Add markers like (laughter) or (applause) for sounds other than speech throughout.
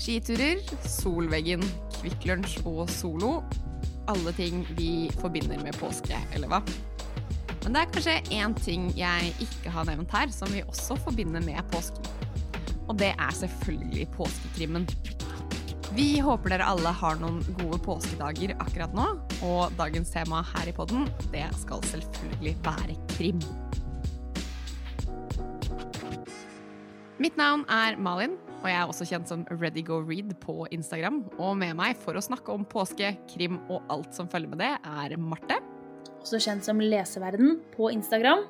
Skiturer, solveggen, Kvikk og Solo. Alle ting vi forbinder med påske, eller hva? Men det er kanskje én ting jeg ikke har nevnt her, som vi også forbinder med påsken. Og det er selvfølgelig påskekrimmen. Vi håper dere alle har noen gode påskedager akkurat nå. Og dagens tema her i podden, det skal selvfølgelig være krim. Mitt navn er Malin, og jeg er også kjent som ReadyGoRead på Instagram. Og med meg for å snakke om påske, krim og alt som følger med det, er Marte. Også kjent som Leseverden på Instagram.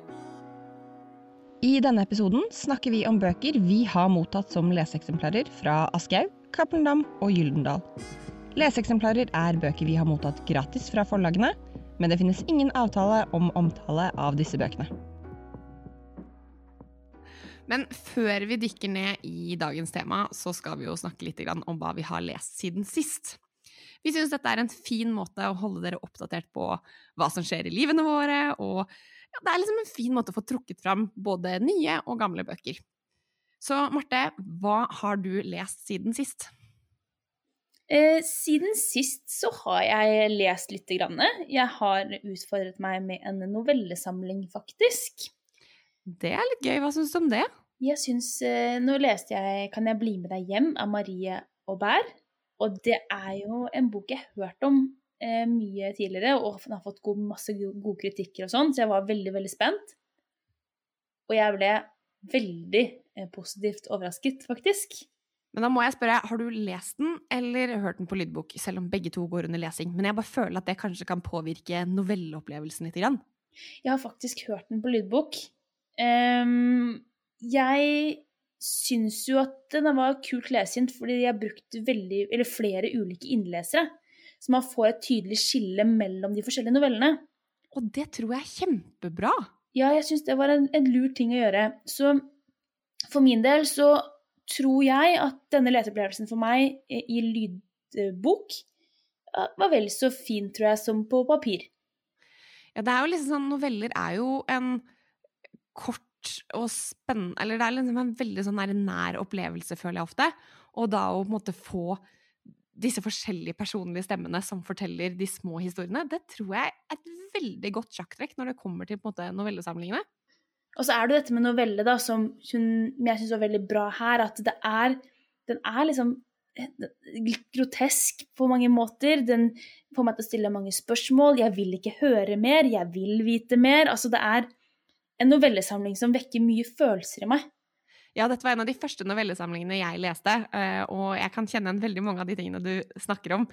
I denne episoden snakker vi om bøker vi har mottatt som leseeksemplarer fra Aschehoug, Cappelen Dam og Gyldendal. Leseeksemplarer er bøker vi har mottatt gratis fra forlagene, men det finnes ingen avtale om omtale av disse bøkene. Men før vi dykker ned i dagens tema, så skal vi jo snakke litt om hva vi har lest siden sist. Vi syns dette er en fin måte å holde dere oppdatert på hva som skjer i livene våre, og ja, det er liksom en fin måte å få trukket fram både nye og gamle bøker. Så Marte, hva har du lest siden sist? Eh, siden sist så har jeg lest lite grann. Jeg har utfordret meg med en novellesamling, faktisk. Det er litt gøy. Hva syns du om det? Jeg syns eh, Nå leste jeg 'Kan jeg bli med deg hjem' av Marie Aubert. Og det er jo en bok jeg har hørt om eh, mye tidligere, og den har fått god, masse gode kritikker og sånn, så jeg var veldig, veldig spent. Og jeg ble veldig eh, positivt overrasket, faktisk. Men da må jeg spørre, har du lest den eller hørt den på lydbok? Selv om begge to går under lesing. Men jeg bare føler at det kanskje kan påvirke novelleopplevelsen litt. Grann. Jeg har faktisk hørt den på lydbok. Um, jeg syns jo at den var kult lesing, fordi de har brukt veldig, eller flere ulike innlesere. Så man får et tydelig skille mellom de forskjellige novellene. Og det tror jeg er kjempebra. Ja, jeg syns det var en, en, lur ting å gjøre. Så for min del så tror jeg at denne leseopplevelsen for meg i lydbok var vel så fin, tror jeg, som på papir. Ja, det er jo liksom sånn Noveller er jo en kort og spennende Eller det er liksom en veldig sånn nær opplevelse, føler jeg ofte. Og da å på en måte få disse forskjellige personlige stemmene som forteller de små historiene, det tror jeg er et veldig godt sjakktrekk når det kommer til på en måte novellesamlingene. Og så er det dette med novelle, da, som hun, jeg syns var veldig bra her, at det er Den er liksom grotesk på mange måter. Den får meg til å stille mange spørsmål. Jeg vil ikke høre mer, jeg vil vite mer. Altså, det er en novellesamling som vekker mye følelser i meg. Ja, dette var en av de første novellesamlingene jeg leste, eh, og jeg kan kjenne igjen veldig mange av de tingene du snakker om.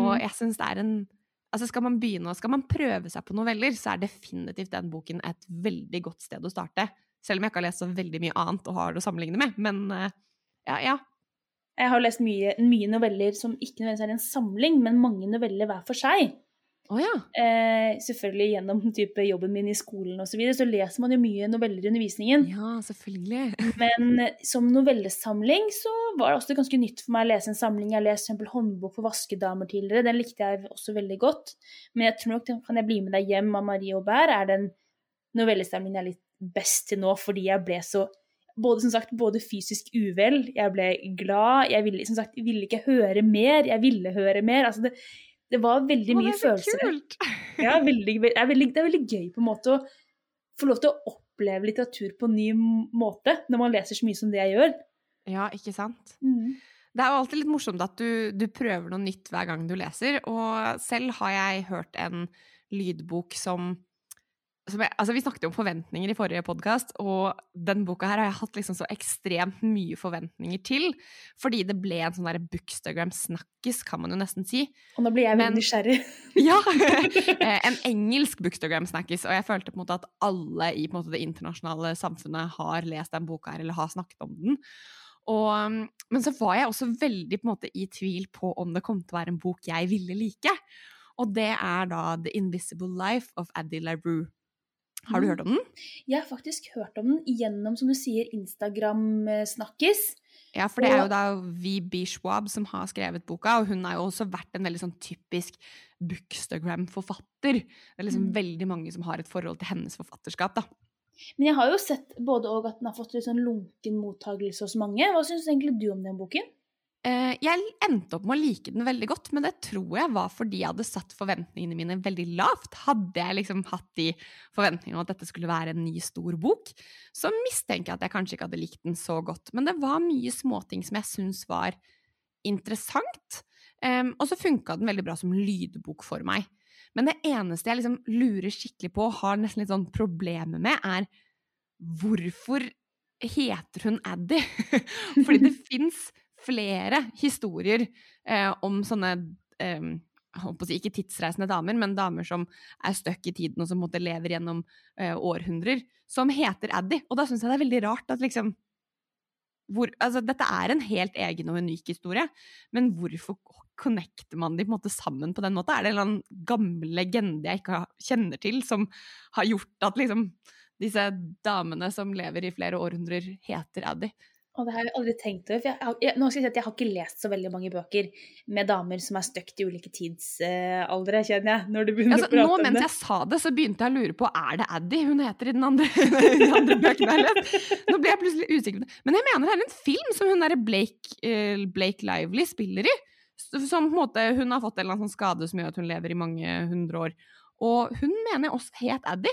Og mm. jeg synes det er en Altså skal man begynne, og skal man prøve seg på noveller, så er definitivt den boken et veldig godt sted å starte. Selv om jeg ikke har lest så veldig mye annet og har det å sammenligne med. Men eh, ja, ja. Jeg har lest mye, mye noveller som ikke nødvendigvis er en samling, men mange noveller hver for seg. Oh, ja. eh, selvfølgelig gjennom (laughs) type, jobben min i skolen osv. Så, videre, så leser man jo mye noveller i undervisningen. Ja, selvfølgelig. (laughs) Men eh, som novellesamling så var det også ganske nytt for meg å lese en samling. Jeg har lest f.eks. Håndbok for vaskedamer tidligere. Den likte jeg også veldig godt. Men jeg tror nok Kan jeg bli med deg hjem av Marie Aubert er den novellesamlingen jeg er litt best til nå, fordi jeg ble så både, som sagt, både fysisk uvel, jeg ble glad, jeg ville, som sagt, ville ikke høre mer, jeg ville høre mer. altså det det var veldig mye følelser. (laughs) Ja, veldig, det, er veldig, det er veldig gøy på en måte å få lov til å oppleve litteratur på en ny måte når man leser så mye som det jeg gjør. Ja, ikke sant? Mm. Det er jo alltid litt morsomt at du, du, prøver noe nytt hver gang du leser, og selv har jeg hørt en lydbok som jeg, altså Vi snakket jo om forventninger i forrige podkast, og den boka her har jeg hatt liksom så ekstremt mye forventninger til. Fordi det ble en sånn Bookstagram-snakkis, kan man jo nesten si. Og nå blir jeg veldig nysgjerrig. (laughs) ja! (laughs) Eh, en engelsk Bookstagram-snakkis, og jeg følte på en måte at alle i måte, det internasjonale samfunnet har lest den boka her, eller har snakket om den. Og, men så var jeg også veldig på måte i tvil på om det kom til å være en bok jeg ville like. Og det er da The Invisible Life of Addie LaRue. Har du hørt om den? Jeg har faktisk hørt om den gjennom, som du sier, Instagram-snakkis. Ja, for det er jo da VB Schwab som har skrevet boka, og hun har jo også vært en veldig sånn typisk bookstagram-forfatter. Det er liksom mm. veldig mange som har et forhold til hennes forfatterskap, da. Men jeg har jo sett både og at den har fått litt sånn lunken mottagelse hos mange. Hva syns egentlig du om den boken? Eh, jeg endte opp med å like den veldig godt, men det tror jeg var fordi jeg hadde satt forventningene mine veldig lavt. Hadde jeg liksom hatt de forventningene om at dette skulle være en ny, stor bok, så mistenker jeg at jeg kanskje ikke hadde likt den så godt. Men det var mye småting som jeg syns var interessant. Um, og så funka den veldig bra som lydbok for meg. Men det eneste jeg liksom lurer skikkelig på, og har nesten litt sånn problemer med, er hvorfor heter hun Addy? (laughs) Fordi det (laughs) fins flere historier eh, om sånne eh, si, ikke tidsreisende damer, men damer som er stuck i tiden og som måtte lever gjennom eh, århundrer, som heter Addy. Og da syns jeg det er veldig rart at liksom hvor, altså, Dette er en helt egen og unik historie, men hvorfor connecter man de på en måte sammen på den måten? Er det en eller annen gammel legende jeg ikke kjenner til, som har gjort at liksom disse damene som lever i flere århundrer, heter Addy? Og det har jeg aldri tenkt over. For jeg, jeg, nå skal jeg si at jeg har ikke lest så veldig mange bøker med damer som er støkt i ulike tidsaldre, kjenner jeg. når du begynner altså, å prate nå, om det. Mens jeg sa det, så begynte jeg å lure på er det Addy hun heter i den andre, (laughs) den andre bøken jeg har lest. Nå ble jeg plutselig usikker. Men jeg mener det er en film som hun derre Blake, uh, Blake Lively spiller i. Som på en måte, Hun har fått en eller annen sånn skade som gjør at hun lever i mange hundre år. Og hun mener jeg også het Addy.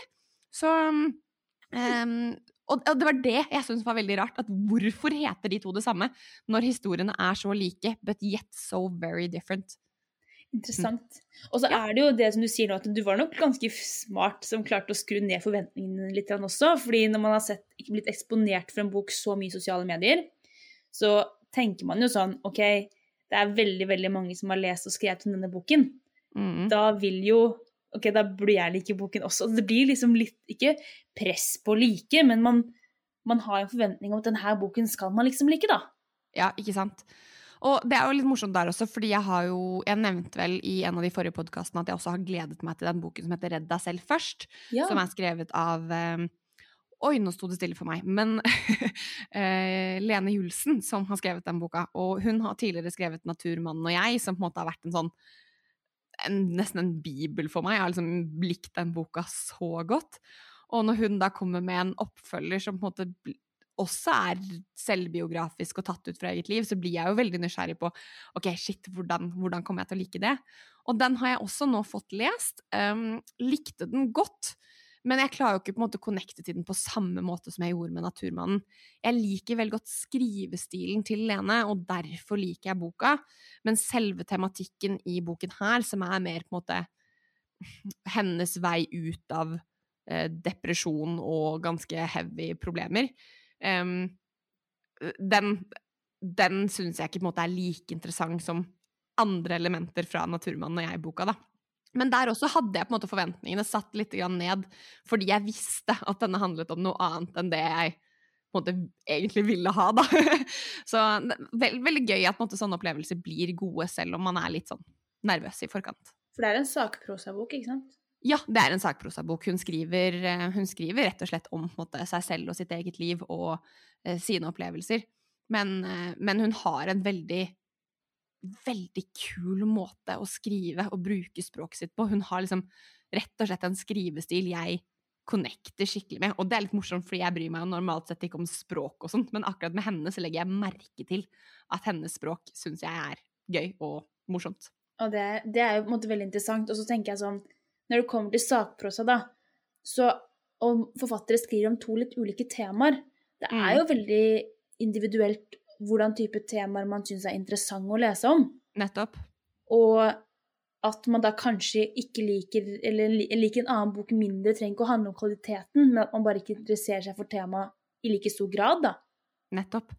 Så (laughs) um, og det var det jeg syntes var veldig rart. at Hvorfor heter de to det samme, når historiene er så like, but yet so very different? Interessant. Og så er det jo det som du sier nå, at du var nok ganske smart som klarte å skru ned forventningene litt også. fordi når man har sett, ikke blitt eksponert for en bok så mye i sosiale medier, så tenker man jo sånn OK, det er veldig, veldig mange som har lest og skrevet om denne boken. Mm. Da vil jo ok, da burde jeg like boken også. Det blir liksom litt, ikke press på å like, men man, man har en forventning om at denne boken skal man liksom like, da. Ja, ikke sant. Og det er jo litt morsomt der også, fordi jeg har jo Jeg nevnte vel i en av de forrige podkastene at jeg også har gledet meg til den boken som heter Redd deg selv først, ja. som er skrevet av um, Oi, nå sto det stille for meg. Men uh, (laughs) Lene Julsen, som har skrevet den boka. Og hun har tidligere skrevet 'Naturmannen og jeg', som på en måte har vært en sånn en, nesten en bibel for meg. Jeg har liksom likt den boka så godt. Og når hun da kommer med en oppfølger som på en måte også er selvbiografisk og tatt ut fra eget liv, så blir jeg jo veldig nysgjerrig på ok, shit, hvordan, hvordan kommer jeg til å like det? Og den har jeg også nå fått lest. Um, likte den godt. Men jeg klarer jo ikke på en måte å connecte til den på samme måte som jeg gjorde med Naturmannen. Jeg liker veldig godt skrivestilen til Lene, og derfor liker jeg boka. Men selve tematikken i boken her, som er mer på en måte (laughs) hennes vei ut av eh, depresjon og ganske heavy problemer, um, den, den syns jeg ikke på en måte er like interessant som andre elementer fra Naturmannen og jeg-boka, da. Men der også hadde jeg på en måte forventningene satt litt ned, fordi jeg visste at denne handlet om noe annet enn det jeg på en måte egentlig ville ha, da. (laughs) Så veld, veldig gøy at måte, sånne opplevelser blir gode, selv om man er litt sånn nervøs i forkant. For det er en sakprosabok, ikke sant? Ja, det er en sakprosabok. Hun skriver, eh, hun skriver rett og slett om måte, seg selv og sitt eget liv og eh, sine opplevelser. Men, eh, men, hun har en veldig veldig kul måte å skrive og bruke språket sitt på. Hun har liksom rett og slett en skrivestil jeg connecter skikkelig med. Og det er litt morsomt, fordi jeg bryr meg jo normalt sett ikke om språk og sånt, men akkurat med henne så legger jeg merke til at hennes språk syns jeg er gøy og morsomt. Og det, det er jo på en måte veldig interessant. Og så tenker jeg sånn, når det kommer til sakprosa, da, så om forfattere skriver om to litt ulike temaer, det er mm. jo veldig individuelt hvordan type temaer man syns er interessant å lese om. Nettopp. Og at man da kanskje ikke liker eller liker en annen bok mindre, trenger ikke å handle om kvaliteten, men at man bare ikke interesserer seg for temaet i like stor grad, da. Nettopp.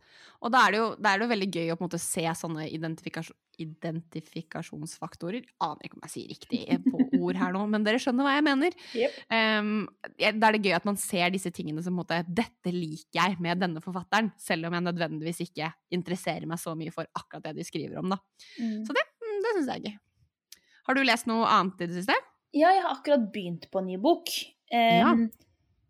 Og da er det jo, da er det jo veldig gøy å på en måte se sånne identifikasjon, identifikasjonsfaktorer Aner ikke om jeg sier riktig på ord her nå, men dere skjønner hva jeg mener. Yep. Um, da er det gøy at man ser disse tingene som måte Dette liker jeg med denne forfatteren, selv om jeg nødvendigvis ikke interesserer meg så mye for akkurat det de skriver om, da. Mm. Så det, mm, det syns jeg er gøy. Har du lest noe annet i det siste? Ja, jeg har akkurat begynt på en ny bok. Um, ja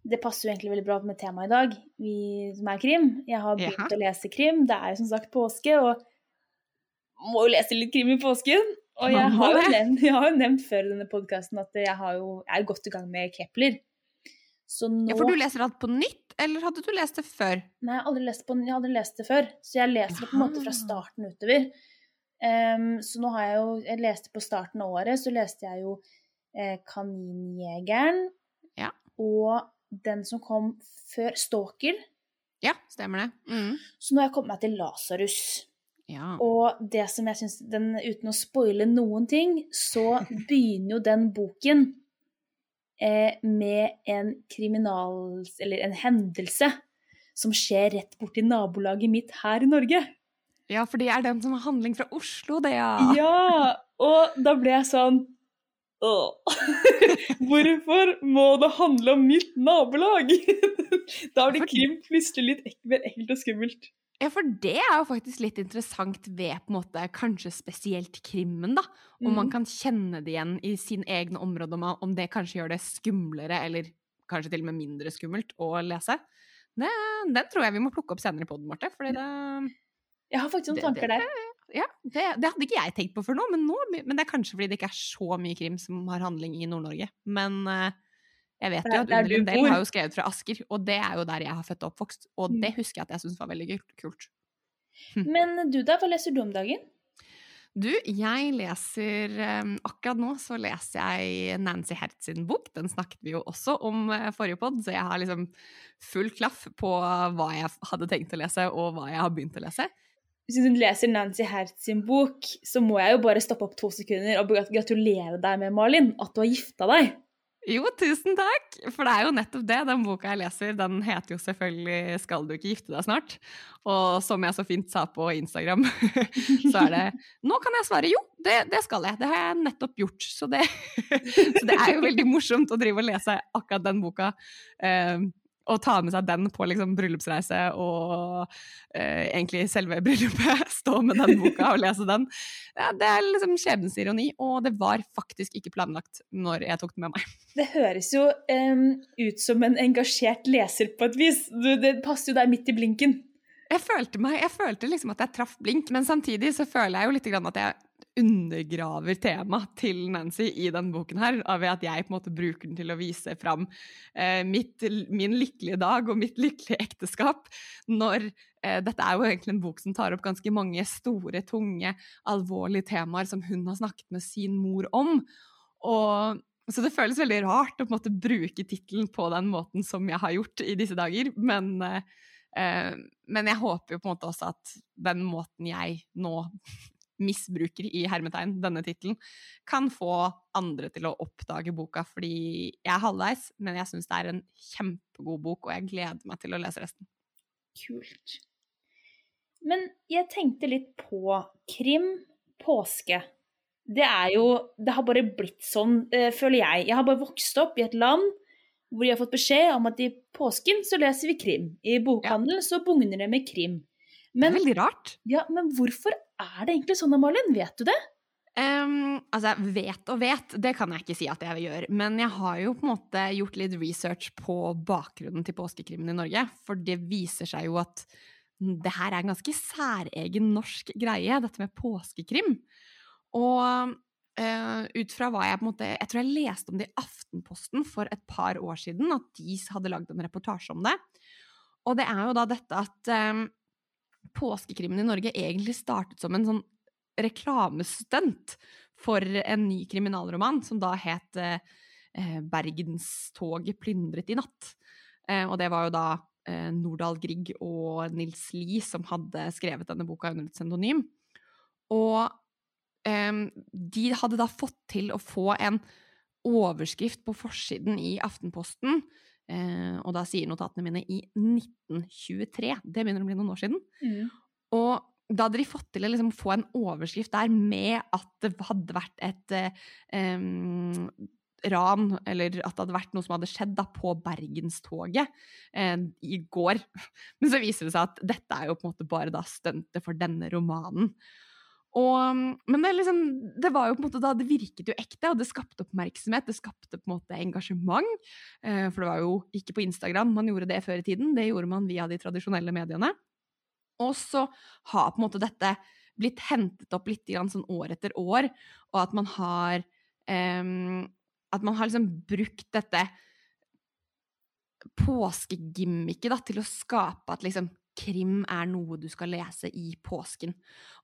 det passer jo egentlig veldig bra med temaet i dag, vi som er krim. Jeg har begynt ja. å lese krim. Det er jo som sagt påske, og må jo lese litt krim i påsken. Og jeg har jo nevnt, jeg har jo nevnt før i denne podkasten at jeg, jo, jeg, er godt i gang med Kepler. Nå... Ja, For du leser alt på nytt, eller hadde du lest det før? Nei, jeg har aldri lest, på, jeg aldri lest det før, så jeg leser det på en måte fra starten utover. Um, så nå har jeg jo Jeg leste på starten av året, så leste jeg jo eh, Kaninjegeren. Ja. Og den som kom før Stalker. Ja, stemmer det. Mm. Så nå har jeg kommet meg til Lasarus. Ja. Og det som jeg syns Uten å spoile noen ting, så (laughs) begynner jo den boken eh, med en kriminal... Eller en hendelse som skjer rett borti nabolaget mitt her i Norge. ja, for det er den som har handling fra Oslo, det, ja. Ja! Og da ble jeg sånn Åh. (laughs) Hvorfor må det handle om mitt nabolag? (laughs) Da blir krim plutselig litt ekkelt og skummelt. Ja, for det er jo faktisk litt interessant ved på en måte kanskje spesielt krimmen, da. Om man Mm. kan kjenne det igjen i sin egne område, om det kanskje gjør det skumlere, eller kanskje til og med mindre skummelt å lese. Det, den tror jeg vi må plukke opp senere i poden, Marte. Fordi det, Jeg har faktisk noen tanker der. ja, det, det hadde ikke jeg tenkt på før nå, men, nå, men det er kanskje fordi det ikke er så mye krim som har handling i Nord-Norge. Men eh, jeg vet jo at der Under en del har jo skrevet fra Asker, og det er jo der jeg har født og oppvokst. Og Mm. det husker jeg at jeg syntes var veldig kult- kult. Men du da, hva leser du om dagen? Du, jeg leser eh, Akkurat nå så leser jeg Nancy Hertz sin bok. Den snakket vi jo også om eh, forrige pod, så jeg har liksom full klaff på hva jeg hadde tenkt å lese, og hva jeg har begynt å lese. Hvis du leser Nancy Hertz sin bok, så må jeg jo bare stoppe opp to sekunder og gratulere deg med, Malin, at du har gifta deg. Jo, tusen takk! For det er jo nettopp det. Den boka jeg leser, den heter jo selvfølgelig 'Skal du ikke gifte deg snart?' Og som jeg så fint sa på Instagram, (laughs) så er det Nå kan jeg svare jo, det, det skal jeg. Det har jeg nettopp gjort. Så det, (laughs) så det er jo veldig morsomt å drive og lese akkurat den boka. Eh, og ta med seg den på liksom bryllupsreise og eh, egentlig selve (laughs) bryllupet. Stå med den boka og lese den. Ja, det er liksom skjebnens ironi, og det var faktisk ikke planlagt når jeg tok den med meg. Det høres jo um, ut som en engasjert leser på et vis. Du, det passer jo deg midt i blinken. Jeg følte, meg, jeg følte liksom at jeg traff blink, men samtidig så føler jeg jo litt grann at jeg undergraver temaet til Nancy i denne boken her, ved at jeg på en måte bruker den til å vise fram eh, mitt, min lykkelige dag og mitt lykkelige ekteskap, når eh, dette er jo egentlig en bok som tar opp ganske mange store, tunge, alvorlige temaer som hun har snakket med sin mor om. Og så det føles veldig rart å på en måte bruke tittelen på den måten som jeg har gjort i disse dager, men eh, Eh, men jeg håper jo på en måte også at den måten jeg nå misbruker i hermetegn denne tittelen, kan få andre til å oppdage boka, fordi jeg er halvveis, men jeg syns det er en kjempegod bok, og jeg gleder meg til å lese resten. Kult. Men jeg tenkte litt på krim, påske. Det er jo Det har bare blitt sånn, eh, føler jeg. Jeg har bare vokst opp i et land hvor jeg har fått beskjed om at i påsken så leser vi krim. I bokhandelen så bugner det med krim. Det er veldig rart. ja, men hvorfor er det egentlig sånn, Malin? Vet du det? Um, altså, vet og vet, det kan jeg ikke si at jeg gjør. Men jeg har jo på en måte gjort litt research på bakgrunnen til påskekrimmen i Norge. For det viser seg jo at det her er en ganske særegen norsk greie, dette med påskekrim. Og uh, ut fra hva jeg på en måte Jeg tror jeg leste om det i Aftenposten for et par år siden, at de hadde lagd en reportasje om det. Og det er jo da dette at eh, påskekrimmen i Norge egentlig startet som en sånn reklamestunt for en ny kriminalroman som da het eh, 'Bergenstoget plyndret i natt'. Eh, og det var jo da eh, Nordahl Grieg og Nils Lie som hadde skrevet denne boka under et pseudonym. Og eh, de hadde da fått til å få en overskrift på forsiden i Aftenposten, eh, og da sier notatene mine i 1923. Det begynner å bli noen år siden. Og da hadde de fått til å liksom få en overskrift der med at det hadde vært et eh, ran, eller at det hadde vært noe som hadde skjedd da, på Bergenstoget eh, i går. (laughs) Men så viser det seg at dette er jo på en måte bare da stuntet for denne romanen. Og, men det, liksom, det var jo på en måte da, det virket jo ekte, og det skapte oppmerksomhet, det skapte på en måte engasjement. Eh, for det var jo ikke på Instagram man gjorde det før i tiden, det gjorde man via de tradisjonelle mediene. Og så har på en måte dette blitt hentet opp litt sånn år etter år, og at man har um, At man har liksom brukt dette påskegimmicket til å skape at liksom krim er noe du skal lese i påsken.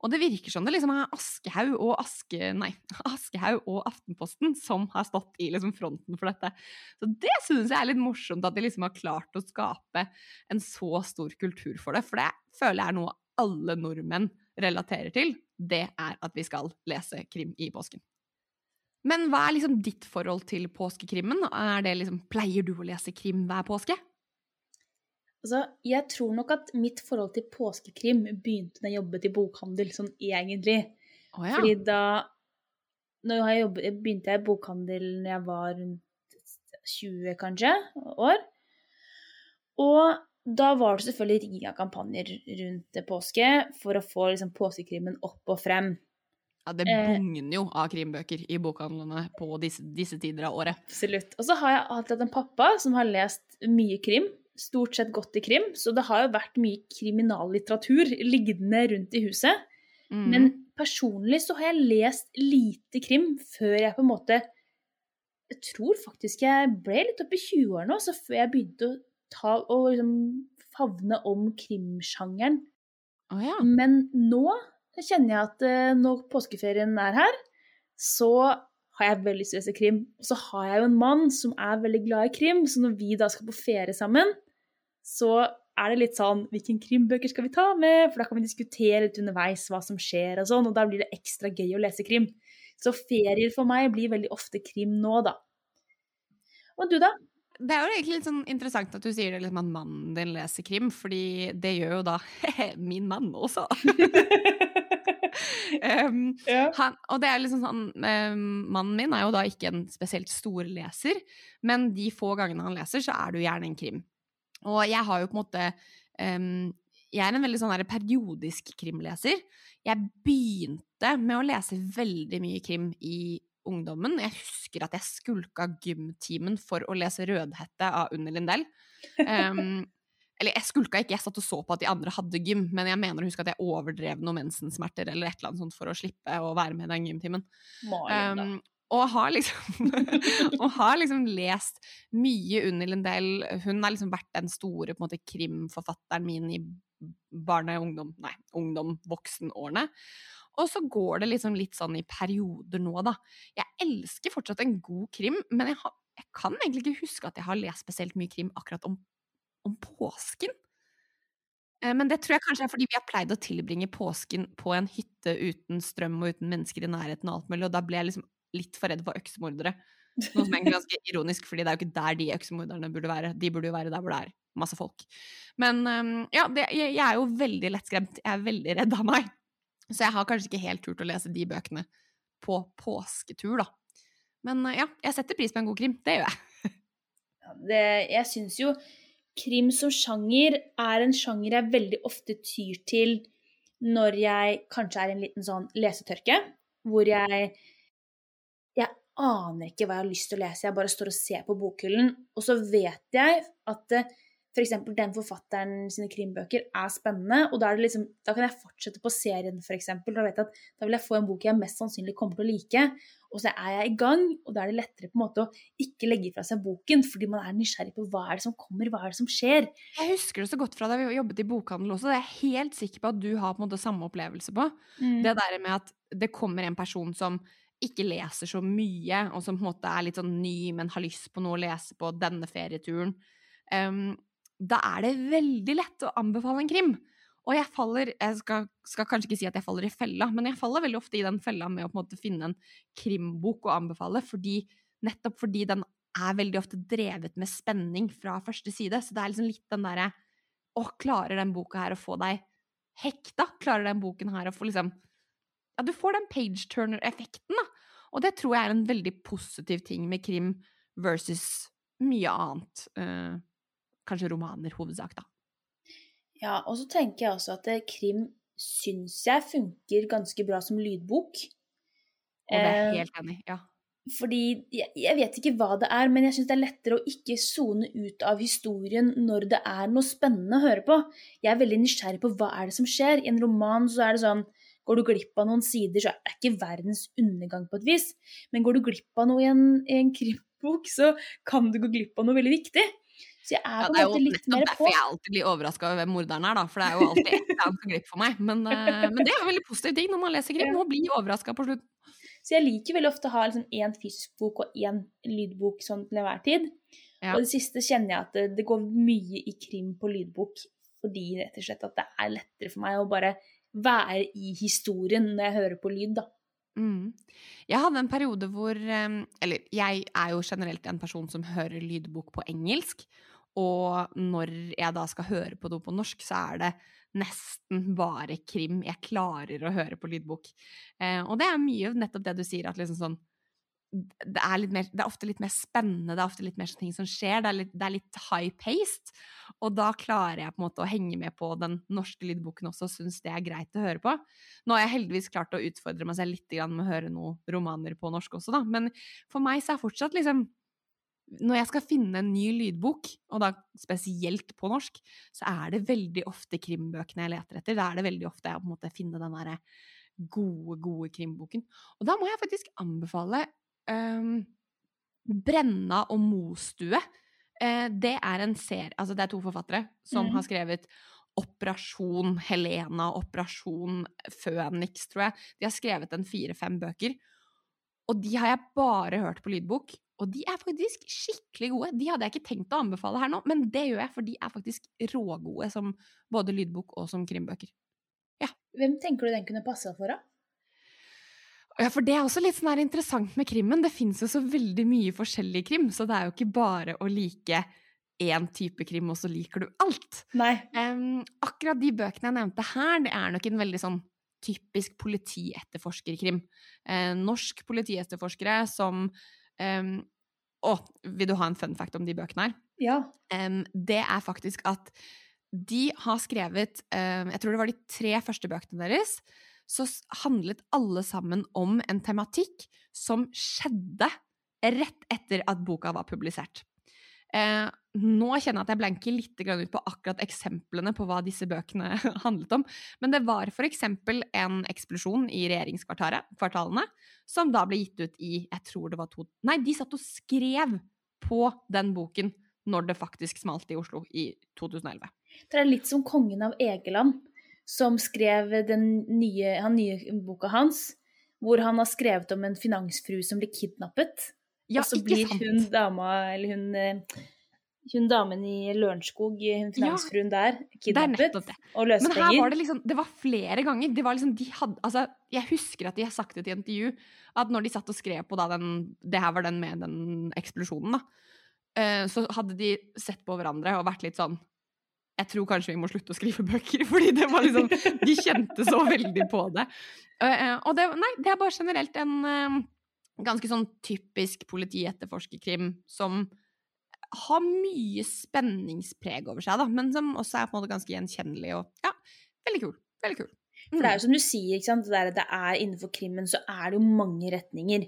Og det virker som det liksom er Aschehoug og Aske, (laughs) og Aftenposten som har stått i liksom fronten for dette. Så det syns jeg er litt morsomt, at de liksom har klart å skape en så stor kultur for det. For det føler jeg er noe alle nordmenn relaterer til. Det er at vi skal lese krim i påsken. Men hva er liksom ditt forhold til påskekrimmen? Liksom, pleier du å lese krim hver påske? Altså, jeg tror nok at mitt forhold til påskekrim begynte da jeg jobbet i bokhandel, sånn egentlig. Oh, ja. Fordi da jeg jobbet, begynte jeg i bokhandel når jeg var rundt 20, kanskje, år. Og da var det selvfølgelig rigga kampanjer rundt påske for å få liksom, påskekrimmen opp og frem. Ja, Det eh. bugner jo av krimbøker i bokhandlene på disse, disse, tider av året. Absolutt. Og så har jeg alltid hatt en pappa som har lest mye krim. Stort sett gått i krim, så det har jo vært mye kriminallitteratur liggende rundt i huset. Mm. Men personlig så har jeg lest lite krim før jeg på en måte Jeg tror faktisk jeg ble litt oppe i 20-årene også, før jeg begynte å ta og liksom favne om krimsjangeren. Oh, ja. Men nå kjenner jeg at uh, når påskeferien er her, så har jeg veldig lyst til å lese krim. Og så har jeg jo en mann som er veldig glad i krim, så når vi da skal på ferie sammen, så er det litt sånn Hvilken krimbøker skal vi ta med? For da kan vi diskutere litt underveis hva som skjer og sånn, og da blir det ekstra gøy å lese krim. Så ferier for meg blir veldig ofte krim nå, da. Og du, da? Det er jo egentlig litt sånn interessant at du sier det liksom at mannen din leser krim, fordi det gjør jo da (laughs) min mann også. (laughs) um, ja. han, og det er liksom sånn um, Mannen min er jo da ikke en spesielt stor leser, men de få gangene han leser, så er det jo gjerne en krim. Og jeg har jo på en måte um, Jeg er en veldig sånn periodisk krimleser. Jeg begynte med å lese veldig mye krim i ungdommen. Jeg husker at jeg skulka gymtimen for å lese Rødhette av Unni Lindell. Um, (laughs) eller jeg skulka ikke, jeg satt og så på at de andre hadde gym, men jeg mener å huske at jeg overdrev noen mensensmerter eller et eller annet sånt for å slippe å være med i den gymtimen. Um, og har liksom (laughs) og har liksom lest mye under Lindell. Hun har liksom vært den store måte, krimforfatteren min i barne-, ungdom, nei, ungdom, voksenårene. Og så går det liksom litt sånn i perioder nå, da. Jeg elsker fortsatt en god krim, men jeg, har, jeg kan egentlig ikke huske at jeg har lest spesielt mye krim akkurat om, om påsken. Eh, men det tror jeg kanskje er fordi vi har pleid å tilbringe påsken på en hytte uten strøm og uten mennesker i nærheten og alt mulig, og da ble jeg liksom litt for redd for øksemordere. Noe som er ganske ironisk, fordi det er jo ikke der de øksemorderne burde være. De burde jo være der hvor det er masse folk. Men ehm, ja, det, jeg, er jo veldig lettskremt. Jeg er veldig redd av meg. Så jeg har kanskje ikke helt turt å lese de bøkene på påsketur, da. Men eh, ja, jeg setter pris på en god krim. Det gjør jeg. det, jeg syns jo krim som sjanger er en sjanger jeg veldig ofte tyr til når jeg kanskje er i en liten sånn lesetørke, hvor jeg jeg aner ikke hva jeg har lyst til å lese, jeg bare står og ser på bokhyllen, og så vet jeg at f.eks. For den forfatteren sine krimbøker er spennende, og da, liksom, da kan jeg fortsette på serien, f.eks. Da vet jeg at da vil jeg få en bok jeg mest sannsynlig kommer til å like, og så er jeg i gang, og da er det lettere på en måte å ikke legge fra seg boken, fordi man er nysgjerrig på hva er det som kommer, hva er det som skjer. Jeg husker det så godt fra da vi jobbet i bokhandel også, det er jeg helt sikker på at du har på en måte samme opplevelse på. Mm. Det der med at det kommer en person som ikke leser så mye, og som på en måte er litt sånn ny, men har lyst på noe å lese på denne ferieturen. Um, da er det veldig lett å anbefale en krim. Og jeg faller Jeg skal, skal, kanskje ikke si at jeg faller i fella, men jeg faller veldig ofte i den fella med å på en måte finne en krimbok å anbefale, fordi, nettopp fordi den er veldig ofte drevet med spenning fra første side. Så det er liksom litt den derre Å, klarer den boka her å få deg hekta? Klarer den boken her å få liksom Ja, du får den page turner-effekten, da. Og det tror jeg er en veldig positiv ting med krim versus mye annet. Eh, kanskje romaner, hovedsak, da. Ja, og så tenker jeg også at eh, krim syns jeg funker ganske bra som lydbok. Og det er jeg eh, helt enig ja. Fordi jeg, jeg, vet ikke hva det er, men jeg syns det er lettere å ikke sone ut av historien når det er noe spennende å høre på. Jeg er veldig nysgjerrig på hva er det som skjer. I en roman så er det sånn Går du glipp av noen sider, så er det ikke verdens undergang på et vis. Men går du glipp av noe i en, i en krimbok, så kan du gå glipp av noe veldig viktig. Så jeg er Ja, på det er en jo måte litt mer derfor på. jeg alltid blir overraska over hvem morderen er, da. For det er jo alltid et eller annet som for meg. Men, eh, men det er jo veldig positiv ting når man leser (laughs) krim. Å bli overraska på slutten. Så jeg liker veldig ofte å ha liksom én fysisk bok og én lydbok sånn til enhver tid. Ja. Og det siste kjenner jeg at det, det går mye i krim på lydbok, fordi rett og slett at det er lettere for meg å bare være i historien når jeg hører på lyd, da. Mm. Jeg hadde en periode hvor Eller jeg er jo generelt en person som hører lydbok på engelsk. Og når jeg da skal høre på noe på norsk, så er det nesten bare krim jeg klarer å høre på lydbok. Eh, og det er mye nettopp det du sier, at liksom sånn det er, mer, det er ofte litt mer spennende, det er ofte litt mer ting som skjer. Det er litt, litt high-paced. Og da klarer jeg på en måte å henge med på den norske lydboken også, og syns det er greit å høre på. Nå har jeg heldigvis klart å utfordre meg selv litt med å høre noen romaner på norsk også, da. Men for meg så er fortsatt liksom Når jeg skal finne en ny lydbok, og da spesielt på norsk, så er det veldig ofte krimbøkene jeg leter etter. Da er det veldig ofte jeg på en måte finner den derre gode, gode krimboken. Og da må jeg faktisk anbefale um, Brenna og Mostue. Uh, det er en serie Altså, det er to forfattere som mm. har skrevet Operasjon Helena, Operasjon Føniks, tror jeg. De har skrevet en fire-fem bøker. Og de har jeg bare hørt på lydbok. Og de er faktisk skikkelig gode. De hadde jeg ikke tenkt å anbefale her nå, men det gjør jeg, for de er faktisk rågode som både lydbok og som krimbøker. Hvem tenker du den kunne passa for, da? Ja, for det er også litt sånn her interessant med krimmen. Det fins jo så veldig mye forskjellig krim, så det er jo ikke bare å like én type krim, og så liker du alt. Nei. Um, akkurat de bøkene jeg nevnte her, det er nok en veldig sånn typisk politietterforskerkrim. Uh, norsk politietterforskere som um, Å, vil du ha en fun fact om de bøkene her? Ja. Um, det er faktisk at de har skrevet Jeg tror det var de tre første bøkene deres. Så handlet alle sammen om en tematikk som skjedde rett etter at boka var publisert. Eh, nå kjenner jeg at jeg blenker litt ut på akkurat eksemplene på hva disse bøkene (laughs) handlet om. Men det var eksempel en eksplosjon i regjeringskvartalene, som da ble gitt ut i jeg tror det var to Nei, de satt og skrev på den boken når det faktisk smalt i Oslo i 2011. Det er litt som kongen av Egeland, som skrev den nye, den nye boka hans, hvor han har skrevet om en finansfrue som blir kidnappet. Ja, og så blir hun dama, eller hun, eh, hun damen i Lørenskog, hun finansfruen der, er kidnappet og og Men her var det liksom Det var flere ganger. Det var liksom, de hadde, altså, jeg husker at de har sagt det i intervju, at når de satt og skrev på da den Det her var den med den eksplosjonen, da. eh, Så hadde de sett på hverandre og vært litt sånn Jeg tror kanskje vi må slutte å skrive bøker, (laughs) fordi det var liksom De kjente så veldig på det. Eh, Og det, nei, det er bare generelt en eh, ganske sånn typisk politietterforskerkrim som har mye spenningspreg over seg, da, men som også er på en måte ganske gjenkjennelig og ja, veldig kul. Veldig kul. For det er jo som du sier, ikke sant? Det, der, det er innenfor krimmen så er det jo mange retninger.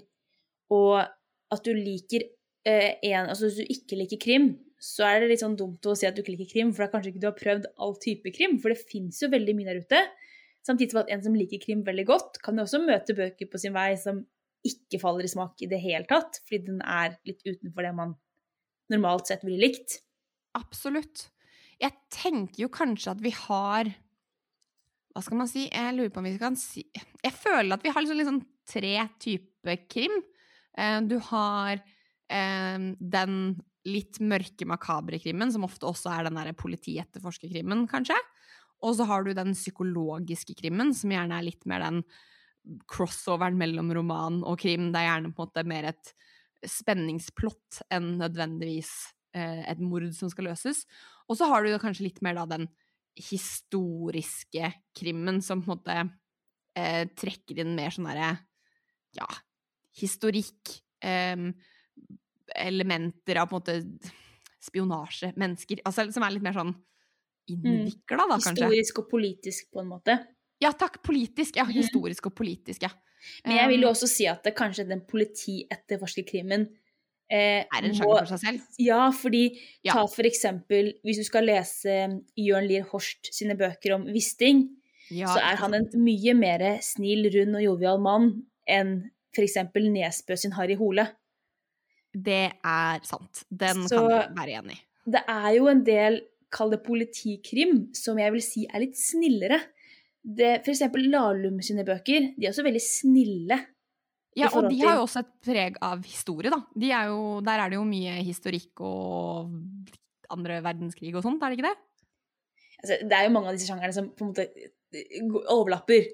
Og at du liker eh, en Altså hvis du ikke liker krim, så er det litt sånn dumt å si at du ikke liker krim, for da kanskje ikke du har prøvd all type krim, for det fins jo veldig mye der ute. Samtidig som at en som liker krim veldig godt, kan jo også møte bøker på sin vei som ikke faller i smak i det hele tatt, fordi den er litt utenfor det man normalt sett ville likt. Absolutt. Jeg tenker jo kanskje at vi har Hva skal man si? Jeg lurer på om vi kan si Jeg føler at vi har liksom, liksom tre typer krim. Eh, Du har eh, den litt mørke, makabre krimmen, som ofte også er den der politietterforskerkrimmen, kanskje. Og så har du den psykologiske krimmen, som gjerne er litt mer den crossoveren mellom roman og krim. Det er gjerne på en måte mer et spenningsplott enn nødvendigvis eh, et mord som skal løses. Og så har du kanskje litt mer da den historiske krimmen, som på en måte eh, trekker inn mer sånn derre ja, historikk, em, elementer av på en måte spionasje, mennesker, altså som er litt mer sånn innvikla, da, kanskje. Historisk og politisk, på en måte. Ja, takk, politisk. Ja, Mhm. historisk og politisk, ja. Men jeg vil jo også si at det kanskje den politietterforskerkrimmen eh, er en må- sjanger for seg selv. Ja, fordi Ja. ta for eksempel Hvis du skal lese Jørn Lier Horst sine bøker om Wisting, Ja, så er han en mye mer snill, rund og jovial mann enn for eksempel Nesbø sin Harry Hole. Det er sant. Den Så- kan jeg være enig i. det er jo en del, kall det politikrim, som jeg vil si er litt snillere. Det, for eksempel Lahlum sine bøker, de er også veldig snille. Ja, og de har jo også et preg av historie, da. De er jo, der er det jo mye historikk og andre verdenskrig og sånt, er det ikke det? Altså, det er jo mange av disse sjangerne som på en måte overlapper.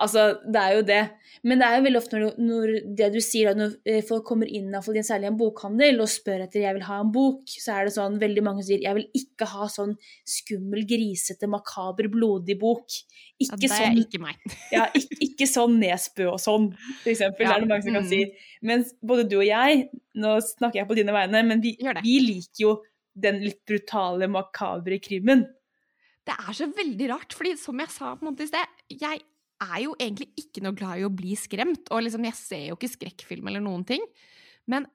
Altså, det er jo det. Men det er jo veldig ofte når, du, når det du sier, at når eh, folk kommer inn, og får en særlig en bokhandel, og spør etter 'jeg vil ha en bok', så er det sånn veldig mange sier 'jeg vil ikke ha sånn skummel, grisete, makaber, blodig bok'. Ja, det er sånn ikke meg. (laughs) ja, ikke, ikke sånn Nesbø og sånn, for eksempel. Ja, Det er det mange som kan mm. si. Mens både du og jeg, nå snakker jeg på dine vegne, men vi, vi liker jo den litt brutale, makabre krimmen. Det er så veldig rart, fordi som jeg sa på en måte i sted, jeg er jo egentlig ikke noe glad i å bli skremt, og liksom jeg ser jo ikke skrekkfilm eller noen ting. Men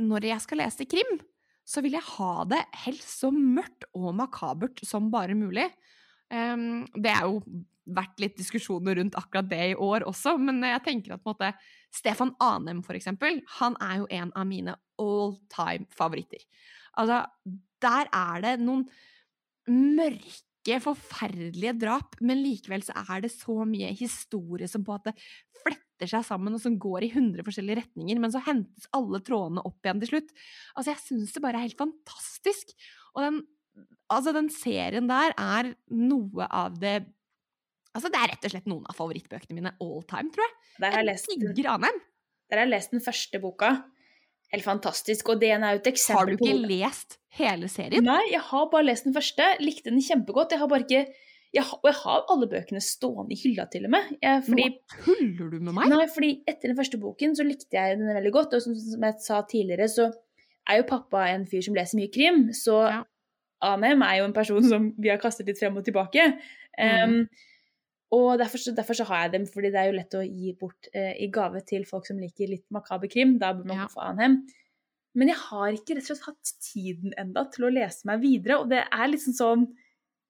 når jeg skal lese krim, så vil jeg ha det helst så mørkt og makabert som bare mulig. Um, det er jo vært litt diskusjoner rundt akkurat det i år også, men jeg tenker at måte Stefan Anem, for eksempel, han er jo en av mine all time favoritter. Altså, der er det noen mørke, forferdelige drap, men likevel så er det så mye historie som på at det fletter seg sammen, og som går i hundre forskjellige retninger, men så hentes alle trådene opp igjen til slutt. Altså, jeg syns det bare er helt fantastisk. Og den, altså, den serien der er noe av det Altså, det er rett og slett noen av favorittbøkene mine all time, tror jeg. Der har jeg lest, den- digger Anheim. der har jeg lest den første boka. Helt fantastisk. Og DNA er jo et eksempel Har du ikke lest hele serien? Nei, jeg har bare lest den første. Likte den kjempegodt. Jeg har bare ikke jeg har, Og jeg har alle bøkene stående i hylla, til og med. Jeg, fordi, Nå tuller du med meg? nei, fordi etter den første boken så likte jeg den veldig godt. Og som, som jeg sa tidligere, så er jo pappa en fyr som leser mye krim. Så Ja. Anem er jo en person som vi har kastet litt frem og tilbake. Mm. Og derfor, så- derfor så har jeg dem, fordi det er jo lett å gi bort eh, i gave til folk som liker litt makaber krim. Da bør man Ja. få Anhem. Men jeg har ikke rett og slett hatt tiden enda til å lese meg videre. Og det er liksom sånn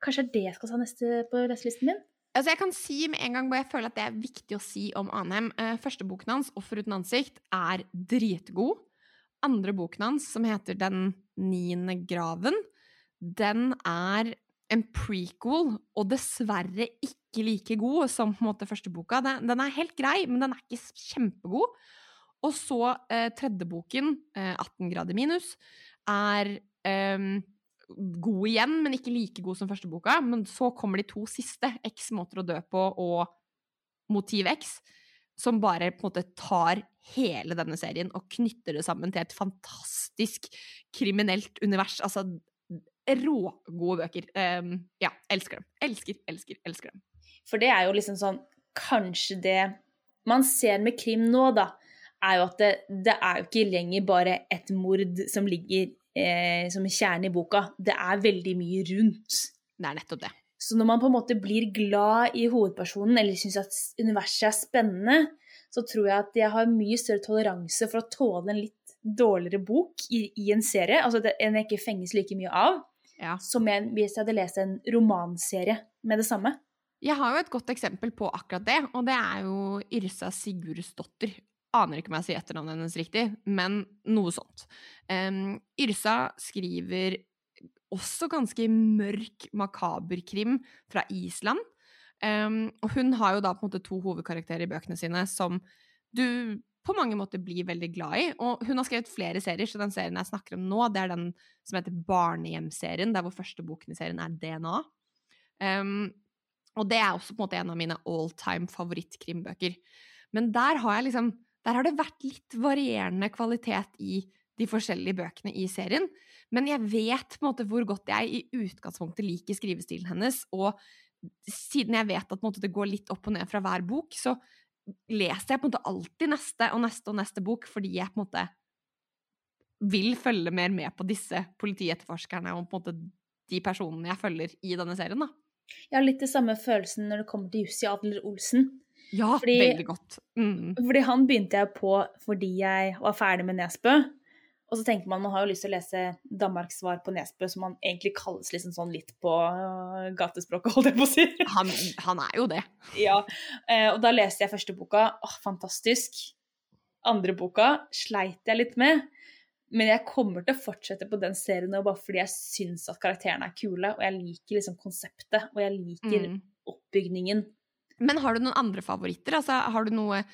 Kanskje det er det jeg skal ta neste på leselisten min? Altså jeg kan si med en gang hvor jeg føler at det er viktig å si om Anhem. Eh, første boken hans, 'Offer uten ansikt', er dritgod. Andre boken hans, som heter 'Den niende graven', den er en prequel, og dessverre ikke like god som på en måte første boka. Den, den er helt grei, men den er ikke kjempegod. Og så eh, tredje boken, eh, 18 grader minus, er eh, god igjen, men ikke like god som første boka. Men så kommer de to siste, X måter å dø på og Motiv X, som bare på en måte tar hele denne serien og knytter det sammen til et fantastisk kriminelt univers. Altså rågode bøker. Ehm, ja, elsker dem. Elsker, elsker, elsker dem. For det er jo liksom sånn Kanskje det man ser med krim nå, da, er jo at det, det er jo ikke lenger bare et mord som ligger eh, som kjerne i boka. Det er veldig mye rundt. Det er nettopp det. Så når man på en måte blir glad i hovedpersonen, eller syns at universet er spennende, så tror jeg at jeg har mye større toleranse for å tåle en litt dårligere bok i, i en serie, altså en jeg ikke fenges like mye av, Ja. som jeg, hvis jeg hadde lest en romanserie med det samme. Jeg har jo et godt eksempel på akkurat det, og det er jo Yrsa Sigurdsdottir. Aner ikke om jeg sier etternavnet hennes riktig, men noe sånt. Um, Yrsa skriver også ganske mørk, makaber krim fra Island. Um, og hun har jo da på en måte to hovedkarakterer i bøkene sine som du på mange måter blir veldig glad i. Og hun har skrevet flere serier, så den serien jeg snakker om nå, det er den som heter Barnehjemserien, der hvor første boken i serien er DNA. Um, og det er også på en måte en av mine all time favorittkrimbøker. Men der har liksom Der har det vært litt varierende kvalitet i de forskjellige bøkene i serien. Men jeg vet på en måte hvor godt jeg i utgangspunktet liker skrivestilen hennes, og siden jeg vet at måte, det går litt opp og ned fra hver bok, så leser jeg på en måte alltid neste og neste og neste bok, fordi jeg på en måte vil følge mer med på disse politietterforskerne og på en måte de personene jeg følger i denne serien, da. Jeg har litt det samme følelsen når det kommer til Jussi Adler Olsen. Ja, Fordi- veldig godt. Mm. Fordi han begynte jeg på fordi jeg var ferdig med Nesbø. Og så tenker man man har jo lyst til å lese Danmarks svar på Nesbø, som han egentlig kalles liksom sånn litt på øh, gatespråket, holdt jeg på å si. (laughs) Han, han er jo det. ja, eh, Og da leste jeg første boka. Åh, fantastisk. Andre boka sleit jeg litt med. Men jeg kommer til å fortsette på den serien nå bare fordi jeg syns at karakterene er kule, og jeg liker liksom konseptet, og jeg liker Mm. oppbygningen. Men har du noen andre favoritter? Altså, har du noe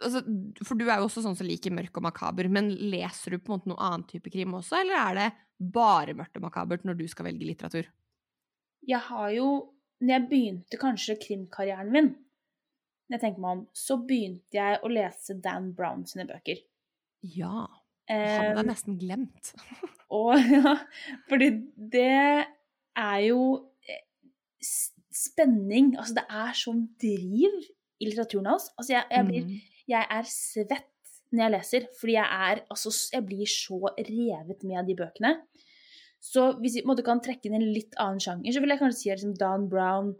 altså, For du er jo også sånn som liker mørk og makaber, men leser du på en måte noen annen type krim også, eller er det bare mørkt og makabert når du skal velge litteratur? Jeg har jo Når jeg begynte kanskje krimkarrieren min, når jeg tenker meg om, så begynte jeg å lese Dan Brown sine bøker. Ja. Han er nesten glemt. (laughs) Og ja, fordi det er jo eh, spenning. Altså, det er sånn driv i litteraturen hans. Altså, jeg, jeg, blir, Mm. jeg er svett når jeg leser, fordi jeg er Altså, jeg blir så revet med av de bøkene. Så hvis vi måte kan trekke inn en litt annen sjanger, så vil jeg kanskje si liksom Dan Brown,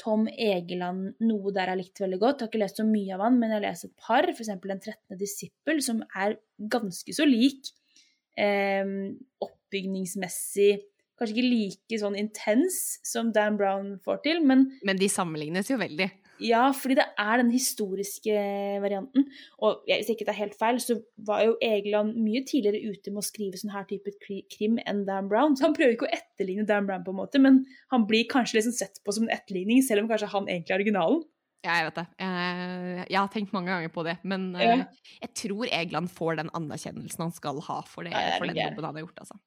Tom Egeland, noe der jeg likte veldig godt. Jeg har ikke lest så mye av han, men jeg har lest et par, f.eks. Den 13. disippel, som er ganske så lik. Eh, oppbygningsmessig Kanskje ikke like sånn intens som Dan Brown får til, men Men de sammenlignes jo veldig. Ja, fordi det er den historiske varianten. Og jeg- hvis ikke det er helt feil, så var jo Egeland mye tidligere ute med å skrive sånn her type krim enn Dan Brown. Så han prøver ikke å etterligne Dan Brown, på en måte, men han blir kanskje liksom sett på som en etterligning, selv om kanskje han egentlig er originalen. Ja, jeg vet det. Jeg, jeg har tenkt mange ganger på det, men Ja. eh, jeg tror Egeland får den anerkjennelsen han skal ha for, det, Ja, jeg er for den jobben han har gjort, altså.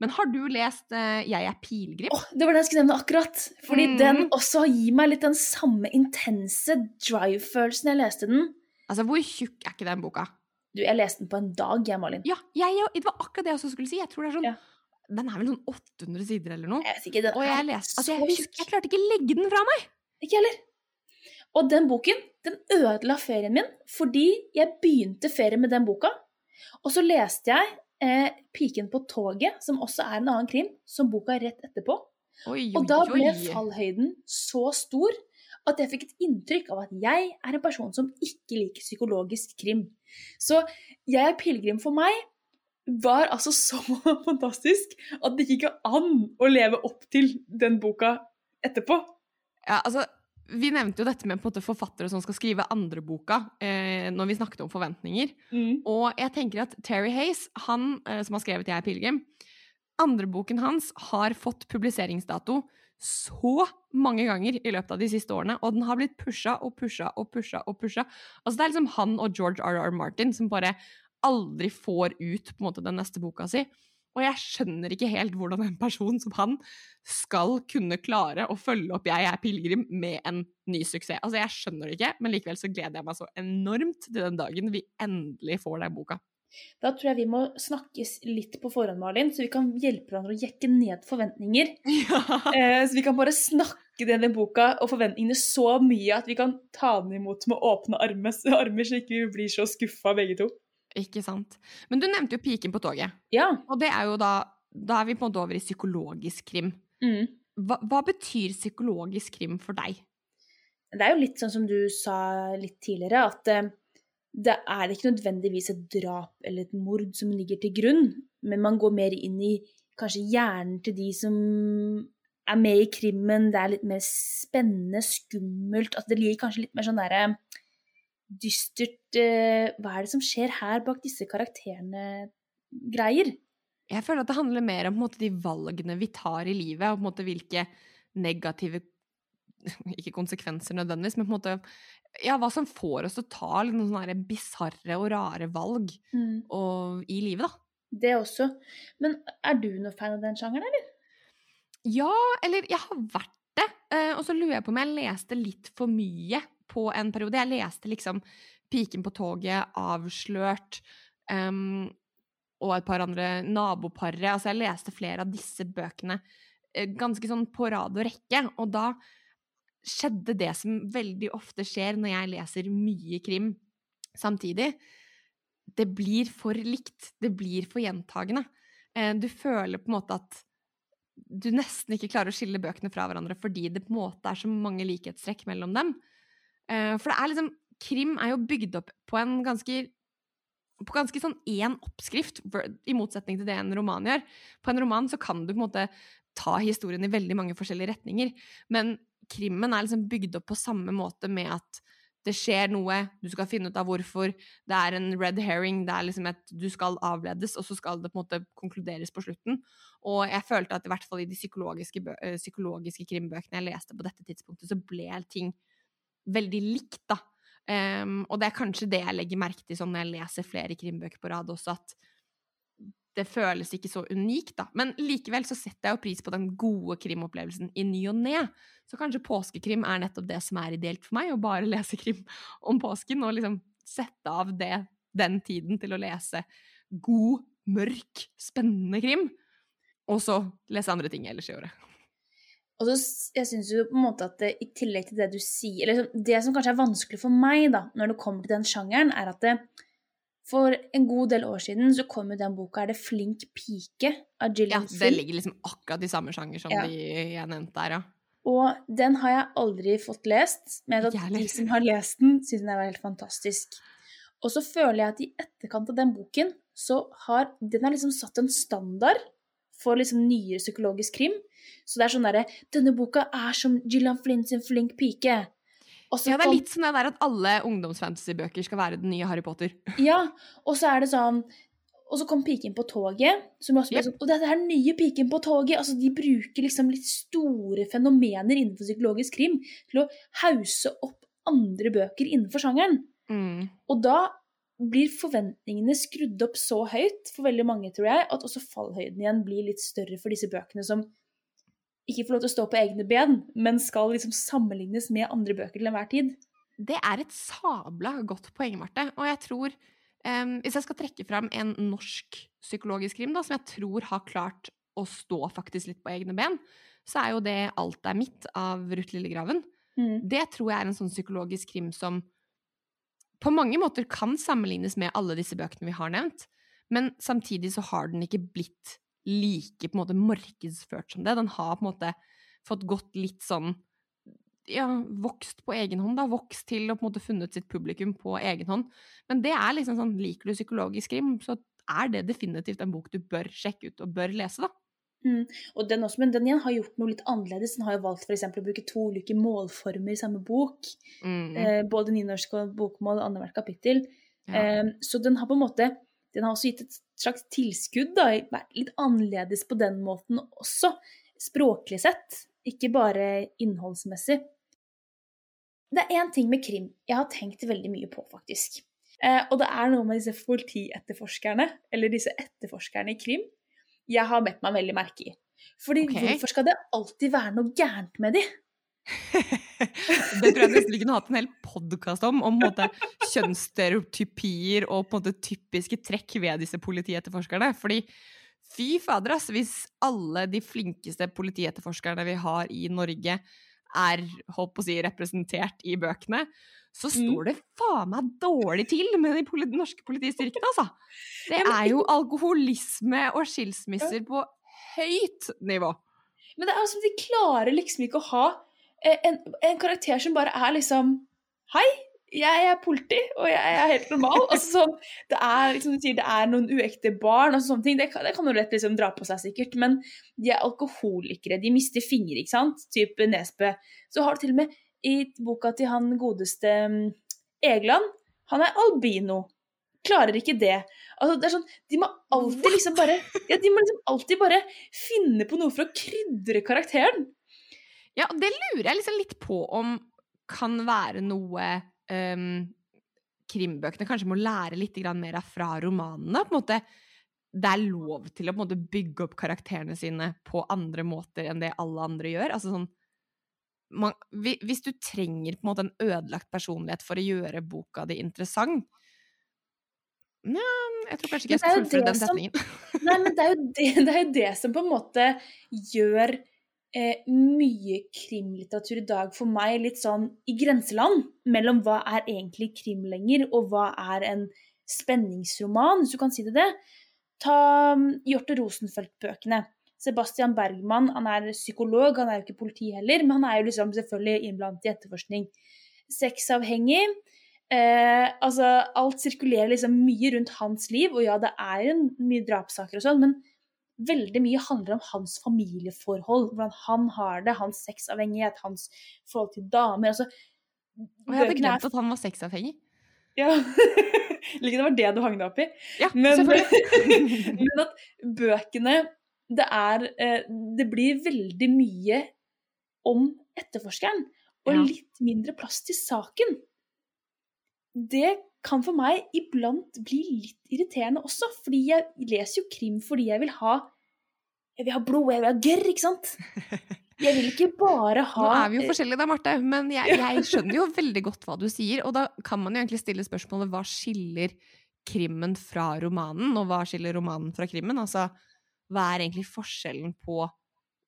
Men har du lest uh, Jeg er pilegrim? Oh, det var det jeg skulle nevne akkurat. Fordi mm. den også gir meg litt den samme intense drive-følelsen jeg leste den. Altså, hvor tjukk er ikke den boka? Du, jeg leste den på en dag, jeg, Malin. Ja, jeg, det var akkurat det jeg også skulle si. Jeg tror det er sånn Ja. Den er vel sånn 800 sider eller noe? Jeg vet ikke, den Og jeg er leste altså, så jeg, jeg klarte ikke legge den fra meg! Ikke heller. Og den boken, den ødela ferien min, fordi jeg begynte ferien med den boka, og så leste jeg eh, 'Piken på toget', som også er en annen krim, som boka rett etterpå. Oi, Og da ble oi. fallhøyden så stor at jeg fikk et inntrykk av at jeg er en person som ikke liker psykologisk krim. Så 'Jeg er pilegrim' for meg var altså så (laughs) fantastisk at det gikk an å leve opp til den boka etterpå. Ja, altså, vi nevnte jo dette med forfattere som skal skrive andre boka, eh, når vi snakket om forventninger. Og jeg tenker at Terry Hayes, han eh, som har skrevet 'Jeg er pilegrim', andreboken hans har fått publiseringsdato så mange ganger i løpet av de siste årene, og den har blitt pusha og pusha og pusha og pusha. Altså, det er liksom han og George R.R. Martin som bare aldri får ut måte den neste boka si. Og jeg skjønner ikke helt hvordan en person som han skal kunne klare å følge opp 'Jeg er pilegrim' med en ny suksess. Altså, jeg skjønner det ikke, men likevel så gleder jeg meg så enormt til den dagen vi endelig får den boka. Da tror jeg vi må snakkes litt på forhånd, Malin, så vi kan hjelpe hverandre å jekke ned forventninger. (laughs) Ja. Eh, så vi kan bare snakke denne boka og forventningene så mye at vi kan ta den imot med åpne armer, armer så ikke vi blir så skuffa begge to. Ikke sant. Men du nevnte jo piken på toget, Ja. og det er jo da Da er vi på en måte over i psykologisk krim. Mm. Hva, hva betyr psykologisk krim for deg? Det er jo litt sånn som du sa litt tidligere, at eh, det er ikke nødvendigvis et drap eller et mord som ligger til grunn, men man går mer inn i kanskje hjernen til de som er med i krimmen. Det er litt mer spennende, skummelt. At det ligger kanskje litt mer sånn derre dystert eh, Hva er det som skjer her bak disse karakterene-greier? Jeg føler at det handler mer om måte, de valgene vi tar i livet, og måte hvilke negative (laughs) Ikke konsekvenser nødvendigvis, men på en måte Ja, hva som får oss til å ta litt noen sånne bisarre og rare valg og, i livet, da. Det også. Men er du noe fan av den sjangeren, eller? Ja, eller jeg har vært det. eh, Og så lurer jeg på om jeg leste litt for mye på en periode. Jeg leste liksom 'Piken på toget', 'Avslørt' um, og et par andre naboparet. Altså, jeg leste flere av disse bøkene eh, ganske sånn på rad og rekke. Og da skjedde det som veldig ofte skjer når jeg leser mye krim samtidig. Det blir for likt. Det blir for gjentagende. Eh, Du føler på en måte at du nesten ikke klarer å skille bøkene fra hverandre fordi det på en måte er så mange likhetstrekk mellom dem. Eh, For det er liksom Krim er jo bygd opp på en ganske på ganske sånn én oppskrift, i motsetning til det en roman gjør. På en roman så kan du på en måte ta historien i veldig mange forskjellige retninger, men krimmen er liksom bygd opp på samme måte med at det skjer noe, du skal finne ut av hvorfor, det er en red herring, det er liksom et Du skal avledes, og så skal det på en måte konkluderes på slutten. Og jeg følte at i hvert fall i de psykologiske, psykologiske krimbøkene jeg leste på dette tidspunktet, så ble ting veldig likt, da. Um, og det er kanskje det jeg legger merke til sånn når jeg leser flere krimbøker på rad også, at det føles ikke så unikt, da. Men likevel så setter jeg jo pris på den gode krimopplevelsen i ny og ne. Så kanskje påskekrim er nettopp det som er ideelt for meg, å bare (laughs) lese krim om påsken, og liksom sette av det, den tiden til å lese god, mørk, spennende krim, og så lese andre ting ellers i året. Og så, jeg synes jo på en måte at det, i tillegg til det du sier Eller det som kanskje er vanskelig for meg da, når det kommer til den sjangeren, er at det, for en god del år siden så kom jo den boka Er det 'Flink pike' av Ja, det ligger liksom akkurat i samme sjanger som Ja. de jeg nevnte der, ja. Og den har jeg aldri fått lest, men jeg vet at de som har lest den, syns den er helt fantastisk. Og så føler jeg at i etterkant av den boken, så har den har liksom satt en standard for liksom nyere psykologisk krim. Så det er sånn derre Denne boka er som Gillian Flynn sin Flink pike. Og så Ja, det er litt sånn der at alle ungdomsfantasybøker skal være den nye Harry Potter. (laughs) Ja, og så er det sånn Og så kom Piken på toget, som også ble Yep. sånn Og dette er den nye Piken på toget! Altså, de bruker liksom litt store fenomener innenfor psykologisk krim til å hause opp andre bøker innenfor sjangeren. Mm. Og da blir forventningene skrudd opp så høyt for veldig mange, tror jeg, at også fallhøyden igjen blir litt større for disse bøkene som ikke får lov til å stå på egne ben, men skal liksom sammenlignes med andre bøker til enhver tid. Det er et sabla godt poeng, Marte. Og jeg tror um, Hvis jeg skal trekke fram en norsk psykologisk krim da, som jeg tror har klart å stå faktisk litt på egne ben, så er jo det 'Alt er mitt' av Ruth Lillegraven. Mm. Det tror jeg er en sånn psykologisk krim som på mange måter kan sammenlignes med alle disse bøkene vi har nevnt, men samtidig så har den ikke blitt like på en måte markedsført som det. Den har på en måte fått gått litt sånn ja, vokst på egen hånd, da. Vokst til og på en måte funnet sitt publikum på egen hånd. Men det er liksom sånn, liker du psykologisk krim, så er det definitivt en bok du bør sjekke ut og bør lese, da. Mm. Og den også, men den igjen har gjort noe litt annerledes. Den har jo valgt eksempel å bruke to ulike målformer i samme bok. Mm. Eh, både nynorsk og bokmål annethvert kapittel. Ja. Eh, så den har på en måte Den har også gitt et slags tilskudd, da. Vært litt annerledes på den måten også. Språklig sett, ikke bare innholdsmessig. Det er én ting med krim jeg har tenkt veldig mye på, faktisk. Eh, og det er noe med disse politietterforskerne, eller disse etterforskerne i krim, jeg har bedt meg veldig merke i. Fordi okay. hvorfor skal det alltid være noe gærent med de? (laughs) Det tror jeg nesten vi kunne hatt en hel podkast om, om måte, kjønnsstereotypier og på en måte, typiske trekk ved disse politietterforskerne. Fordi fy fader, ass, hvis alle de flinkeste politietterforskerne vi har i Norge, er holdt på å si, representert i bøkene, så står det faen meg dårlig til med de poli norske politistyrkene, altså! (laughs) Det er jo alkoholisme og skilsmisser på høyt nivå. Men det er altså, de klarer liksom ikke å ha eh, en, en karakter som bare er liksom Hei, jeg er politi, og jeg er helt normal. (laughs) Altså sånn, det er liksom du sier, det er noen uekte barn og sånne ting. Det kan, det kan jo lett liksom dra på seg, sikkert. Men de er alkoholikere. De mister fingre, ikke sant? Type Nesbø. Så har du til og med i boka til han godeste mm, Egeland Han er albino. Klarer ikke det. Altså, det er sånn, De må alltid liksom bare ja, De må liksom alltid bare finne på noe for å krydre karakteren. Ja, og det lurer jeg liksom litt på om kan være noe um, krimbøkene kanskje må lære litt mer av fra romanene. på en måte det er lov til å måte bygge opp karakterene sine på andre måter enn det alle andre gjør. Altså sånn, man, hvis du trenger på en måte en ødelagt personlighet for å gjøre boka di interessant Nja, jeg tror kanskje ikke jeg skal fullføre den setningen. (laughs) Nei, men det er det, det, er jo det som på en måte gjør eh, mye krimlitteratur i dag for meg litt sånn i grenseland mellom hva er egentlig krim lenger, og hva er en spenningsroman, hvis du kan si det det. Ta um, Hjorte Rosenfeldt-bøkene. Sebastian Bergman han er psykolog, han er jo ikke politi heller, men han er jo liksom selvfølgelig innblandet i etterforskning. Sexavhengig. Eh, altså, alt sirkulerer liksom mye rundt hans liv, og ja, det er jo mye drapssaker og sånn, men veldig mye handler om hans familieforhold, hvordan han har det, hans sexavhengighet, hans forhold til damer. altså Og jeg hadde glemt at han var sexavhengig. Ja. (laughs) Eller ikke det var det du hang deg opp i. Ja, Men, (laughs) men at bøkene Det er eh, Det blir veldig mye om etterforskeren, og Ja. litt mindre plass til saken. Det kan for meg iblant bli litt irriterende også, fordi jeg leser jo krim fordi jeg vil ha Jeg vil ha blod, jeg vil ha gørr, ikke sant? (laughs) Jeg vil ikke bare ha Nå er vi jo forskjellige da, Marte, men jeg, jeg skjønner jo veldig godt hva du sier. Og da kan man jo egentlig stille spørsmålet hva skiller krimmen fra romanen, og hva skiller romanen fra krimmen? Altså, hva er egentlig forskjellen på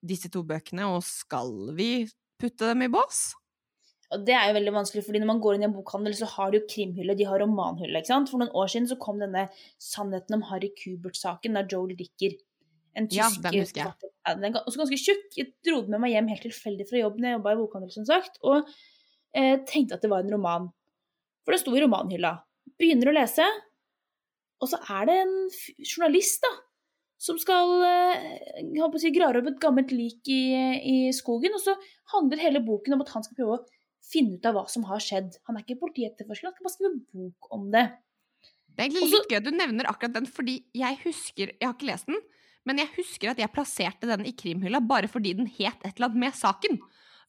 disse to bøkene, og skal vi putte dem i bås? Og det er jo veldig vanskelig, fordi når man går inn i en bokhandel, så har de jo krimhylle, de har romanhylle, ikke sant? For noen år siden så kom denne sannheten om Harry Kubert-saken av Joel Dicker. En Ja, tysk den husker jeg. Ja, den er også ganske tjukk. Jeg dro den med meg hjem helt tilfeldig fra jobb når jeg jobba i bokhandel, som sagt, og eh, tenkte at det var en roman. For det sto i romanhylla. Begynner å lese, og så er det en journalist, da, som skal eh, håper å si, grave opp et gammelt lik i, i skogen, og så handler hele boken om at han skal prøve å finne ut av hva som har skjedd. Han er ikke politietterforsker, han skal bare skrive bok om det. Det er egentlig Og så- litt gøy at du nevner akkurat den, fordi jeg husker Jeg har ikke lest den, men jeg husker at jeg plasserte den i krimhylla bare fordi den het et eller annet med saken.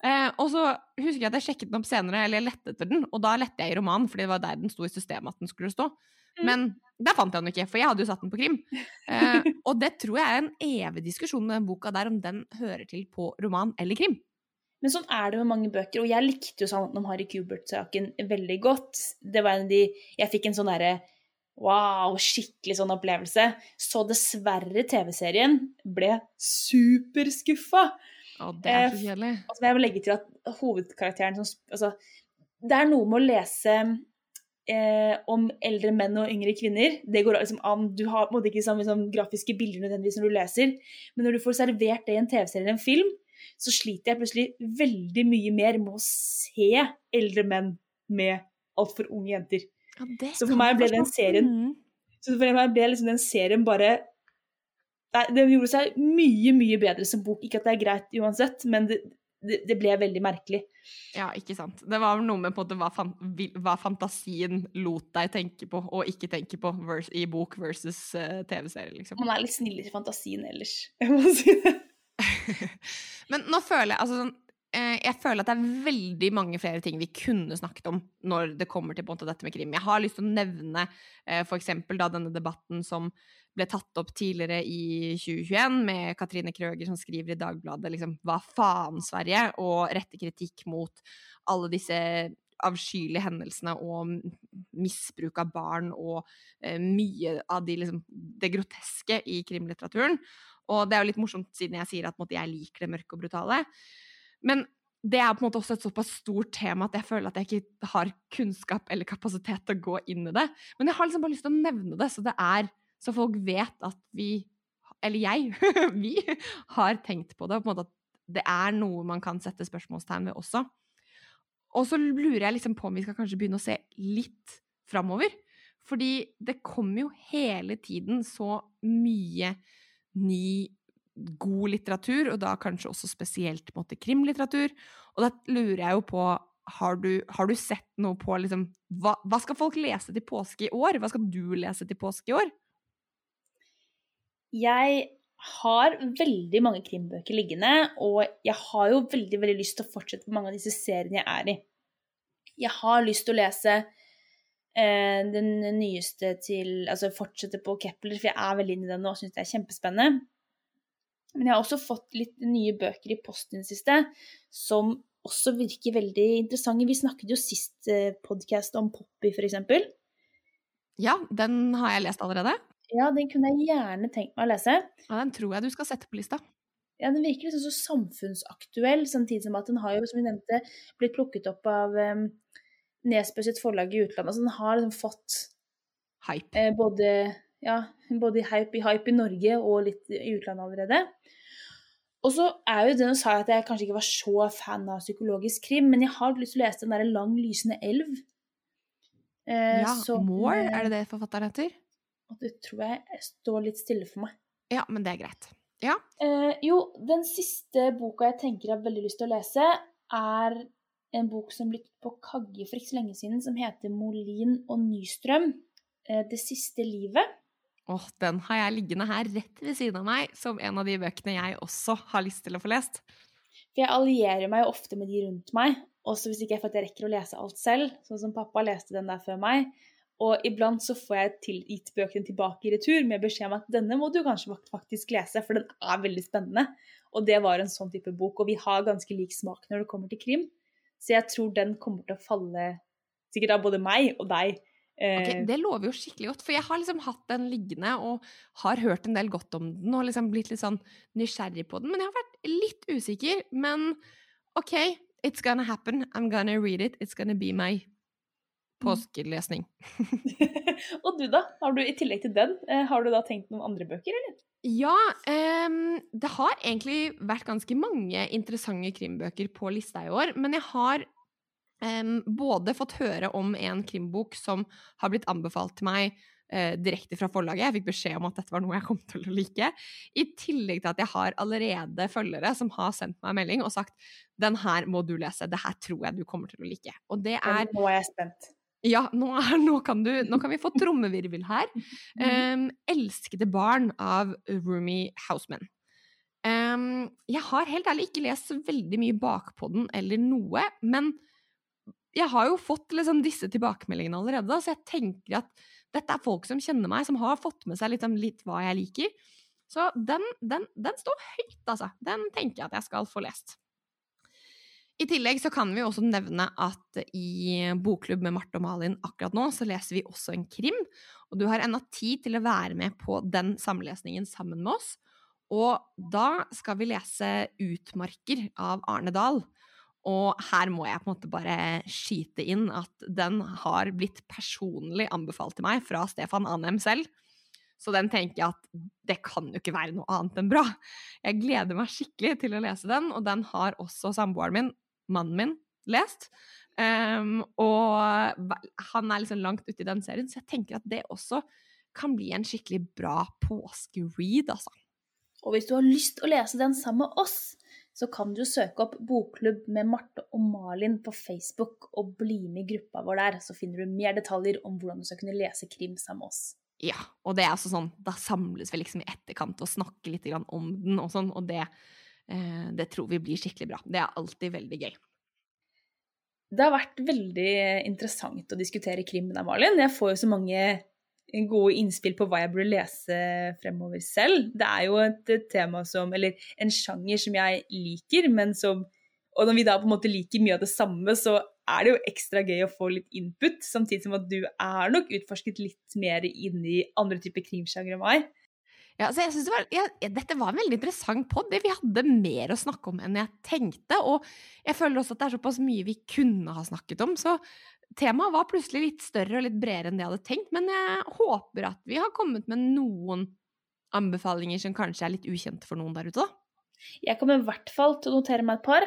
Eh, og så husker jeg at jeg sjekket den opp senere, eller jeg lette etter den, og da lette jeg i romanen, fordi det var der den sto i systemet at den skulle stå. Mm. Men der fant jeg den ikke, for jeg hadde jo satt den på krim. Eh, (laughs) og det tror jeg er en evig diskusjon med den boka der, om den hører til på roman eller krim. Men sånn er det med mange bøker, og jeg likte jo sånn om Harry Kubert-saken veldig godt. Det var en av de Jeg fikk en sånn derre wow, skikkelig sånn opplevelse. Så dessverre TV-serien ble superskuffa. Å, det er så Eh. Altså, jeg må legge til at hovedkarakteren som altså, Det er noe med å lese eh, om eldre menn og yngre kvinner. Det går liksom an. Du har på en måte ikke samme sånn, grafiske bilder nødvendigvis når du leser, men når du får servert det i en TV-serie eller en film, så sliter jeg plutselig veldig mye mer med å se eldre menn med altfor unge jenter. Ja, Så for meg ble den serien- Mm. Så for meg ble liksom den serien bare Nei, Den gjorde seg mye, mye bedre som bok. Ikke at det er greit uansett, men det, det, det ble veldig merkelig. Ja, ikke sant. Det var vel noe med på en måte hva, fan, hva fantasien lot deg tenke på og ikke tenke på vers, i bok versus uh, TV-serie, liksom. Man er litt snillere i fantasien ellers. (laughs) Jeg må si det. (laughs) Men nå føler jeg altså sånn eh, jeg føler at det er veldig mange flere ting vi kunne snakket om når det kommer til dette med krim. Jeg har lyst til å nevne eh, for eksempel da denne debatten som ble tatt opp tidligere i 2021 med Katrine Krøger som skriver i Dagbladet liksom, hva faen, Sverige, og retter kritikk mot alle disse avskyelige hendelsene og misbruk av barn og eh, mye av de, liksom, det groteske i krimlitteraturen. Og det er jo litt morsomt siden jeg sier at måte, jeg liker det mørke og brutale. Men det er på en måte også et såpass stort tema at jeg føler at jeg ikke har kunnskap eller kapasitet til å gå inn i det. Men jeg har liksom bare lyst til å nevne det, så det er så folk vet at vi, eller jeg, (laughs) vi har tenkt på det, på en måte at det er noe man kan sette spørsmålstegn ved også. Og så lurer jeg liksom på om vi skal kanskje begynne å se litt framover. Fordi det kommer jo hele tiden så mye ny, god litteratur, og da kanskje også spesielt måte, krimlitteratur. Og da lurer jeg jo på har du, har du sett noe på liksom hva, hva skal folk lese til påske i år? Hva skal du lese til påske i år? Jeg har veldig mange krimbøker liggende, og jeg har jo veldig veldig lyst til å fortsette på mange av disse seriene jeg er i. Jeg har lyst til å lese eh, den nyeste til Altså fortsette på Kepler, for jeg er veldig inne i den nå og syns det er kjempespennende. Men jeg har også fått litt nye bøker i posten i det siste som også virker veldig interessante. Vi snakket jo sist eh, podkast om Poppy, eksempel. Ja, den har jeg lest allerede. Ja, den kunne jeg gjerne tenkt meg å lese. Ja, Den tror jeg du skal sette på lista. Ja, Den virker liksom så samfunnsaktuell, samtidig som at den har jo, som vi nevnte, blitt plukket opp av um, Nesbø sitt forlag i utlandet. Så den har liksom fått Hype. eh, både, ja, både hype, i hype i Norge og litt i utlandet allerede. Og så er jo det hun sa at jeg kanskje ikke var så fan av psykologisk krim, men jeg har lyst til å lese den derre Lang lysende elv. Eh, Ja, som, More, eh, er det det forfatteren heter? Og Det tror jeg står litt stille for meg. Ja, men det er greit. Ja. Eh, jo, den siste boka jeg tenker jeg har veldig lyst til å lese, er en bok som ble på Kagge for ikke så lenge siden, som heter Molin og Nystrøm. Eh, det siste livet. Åh, den har jeg liggende her rett ved siden av meg, som en av de bøkene jeg også har lyst til å få lest. For jeg allierer meg jo ofte med de rundt meg, også hvis ikke jeg, jeg rekker å lese alt selv, sånn som pappa leste den der før meg. Og iblant så får jeg til, gitt bøkene tilbake i retur med beskjed om at denne må du kanskje faktisk lese, for den er veldig spennende. Og det var en sånn type bok. Og vi har ganske lik smak når det kommer til krim. Så jeg tror den kommer til å falle sikkert av både meg og deg. Okay, eh, det lover jo skikkelig godt, for jeg har liksom hatt den liggende og har hørt en del godt om den og liksom blitt litt sånn nysgjerrig på den. Men jeg har vært litt usikker. Men OK, it's gonna happen. I'm gonna read it. It's gonna be my påskelesning. (laughs) og du, da? Har du i tillegg til den, eh, har du da tenkt noen andre bøker, eller? Ja, um, det har egentlig vært ganske mange interessante krimbøker på lista i år. Men jeg har um, både fått høre om en krimbok som har blitt anbefalt til meg uh, direkte fra forlaget. Jeg fikk beskjed om at dette var noe jeg kom til å like. I tillegg til at jeg har allerede følgere som har sendt meg en melding og sagt den her må du lese, det her tror jeg du kommer til å like. Og det er Nå er jeg spent. Ja, nå, er, nå, kan du, nå, kan vi få trommevirvel her. (laughs) Um, 'Elskede barn' av Roomy Houseman. Um, jeg har helt ærlig ikke lest veldig mye bakpå den eller noe, men jeg har jo fått liksom disse tilbakemeldingene allerede, så jeg tenker at dette er folk som kjenner meg, som har fått med seg litt, litt hva jeg liker. Så den, den, den står høyt, altså. Den tenker jeg at jeg skal få lest. I tillegg så kan vi også nevne at i Bokklubb med Marte og Malin akkurat nå, så leser vi også en krim. Og du har ennå tid til å være med på den samlesningen sammen med oss. Og da skal vi lese Utmarker av Arne Dahl. Og her må jeg på en måte bare skyte inn at den har blitt personlig anbefalt til meg fra Stefan Anhem selv. Så den tenker jeg at det kan jo ikke være noe annet enn bra. Jeg gleder meg skikkelig til å lese den, og den har også samboeren min mannen min lest. Um, og han er liksom langt ute i den serien, så jeg tenker at det også kan bli en skikkelig bra påskeread, altså. Og hvis du har lyst til å lese den sammen med oss, så kan du søke opp Bokklubb med Marte og Malin på Facebook og bli med i gruppa vår der. Så finner du mer detaljer om hvordan du skal kunne lese krim sammen med oss. Ja, og det er altså sånn, da samles vi liksom i etterkant og snakker litt om den og sånn, og det det tror vi blir skikkelig bra. Det er alltid veldig gøy. Det har vært veldig interessant å diskutere krim med deg, Malin. Jeg får jo så mange gode innspill på hva jeg burde lese fremover selv. Det er jo et tema som Eller en sjanger som jeg liker, men som Og når vi da på en måte liker mye av det samme, så er det jo ekstra gøy å få litt input, samtidig som at du er nok utforsket litt mer inn i andre typer krimsjangre enn meg. Ja, så jeg det var, ja, Dette var en veldig interessant pod. Vi hadde mer å snakke om enn jeg tenkte. Og jeg føler også at det er såpass mye vi kunne ha snakket om. Så temaet var plutselig litt større og litt bredere enn det jeg hadde tenkt. Men jeg håper at vi har kommet med noen anbefalinger som kanskje er litt ukjente for noen der ute, da. Jeg kommer i hvert fall til å notere meg et par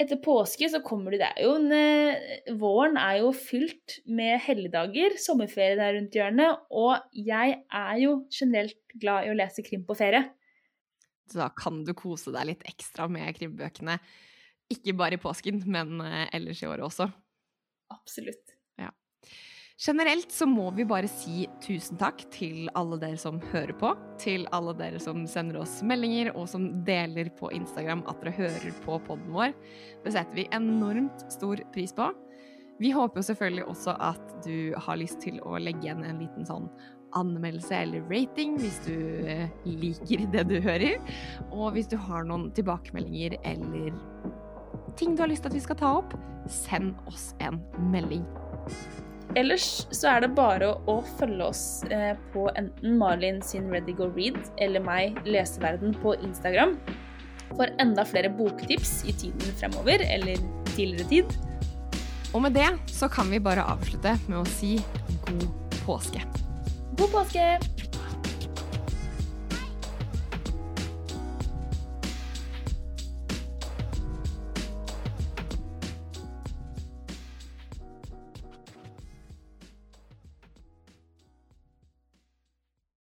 etter påske så kommer du det er jo en, eh, Våren er jo fylt med helligdager, sommerferie der rundt hjørnet, og jeg er jo generelt glad i å lese krim på ferie. Så da kan du kose deg litt ekstra med krimbøkene. Ikke bare i påsken, men eh, ellers i året også. Absolutt. Generelt så må vi bare si tusen takk til alle dere som hører på, til alle dere som sender oss meldinger og som deler på Instagram at dere hører på poden vår. Det setter vi enormt stor pris på. Vi håper jo selvfølgelig også at du har lyst til å legge igjen en liten sånn anmeldelse eller rating hvis du eh, liker det du hører. Og hvis du har noen tilbakemeldinger eller ting du har lyst til at vi skal ta opp, send oss en melding. Ellers så er det bare å følge oss eh, på enten Malin sin Ready Go Read eller meg, Leseverden, på Instagram for enda flere boktips i tiden fremover, eller tidligere tid. Og med det så kan vi bare avslutte med å si god påske. God påske!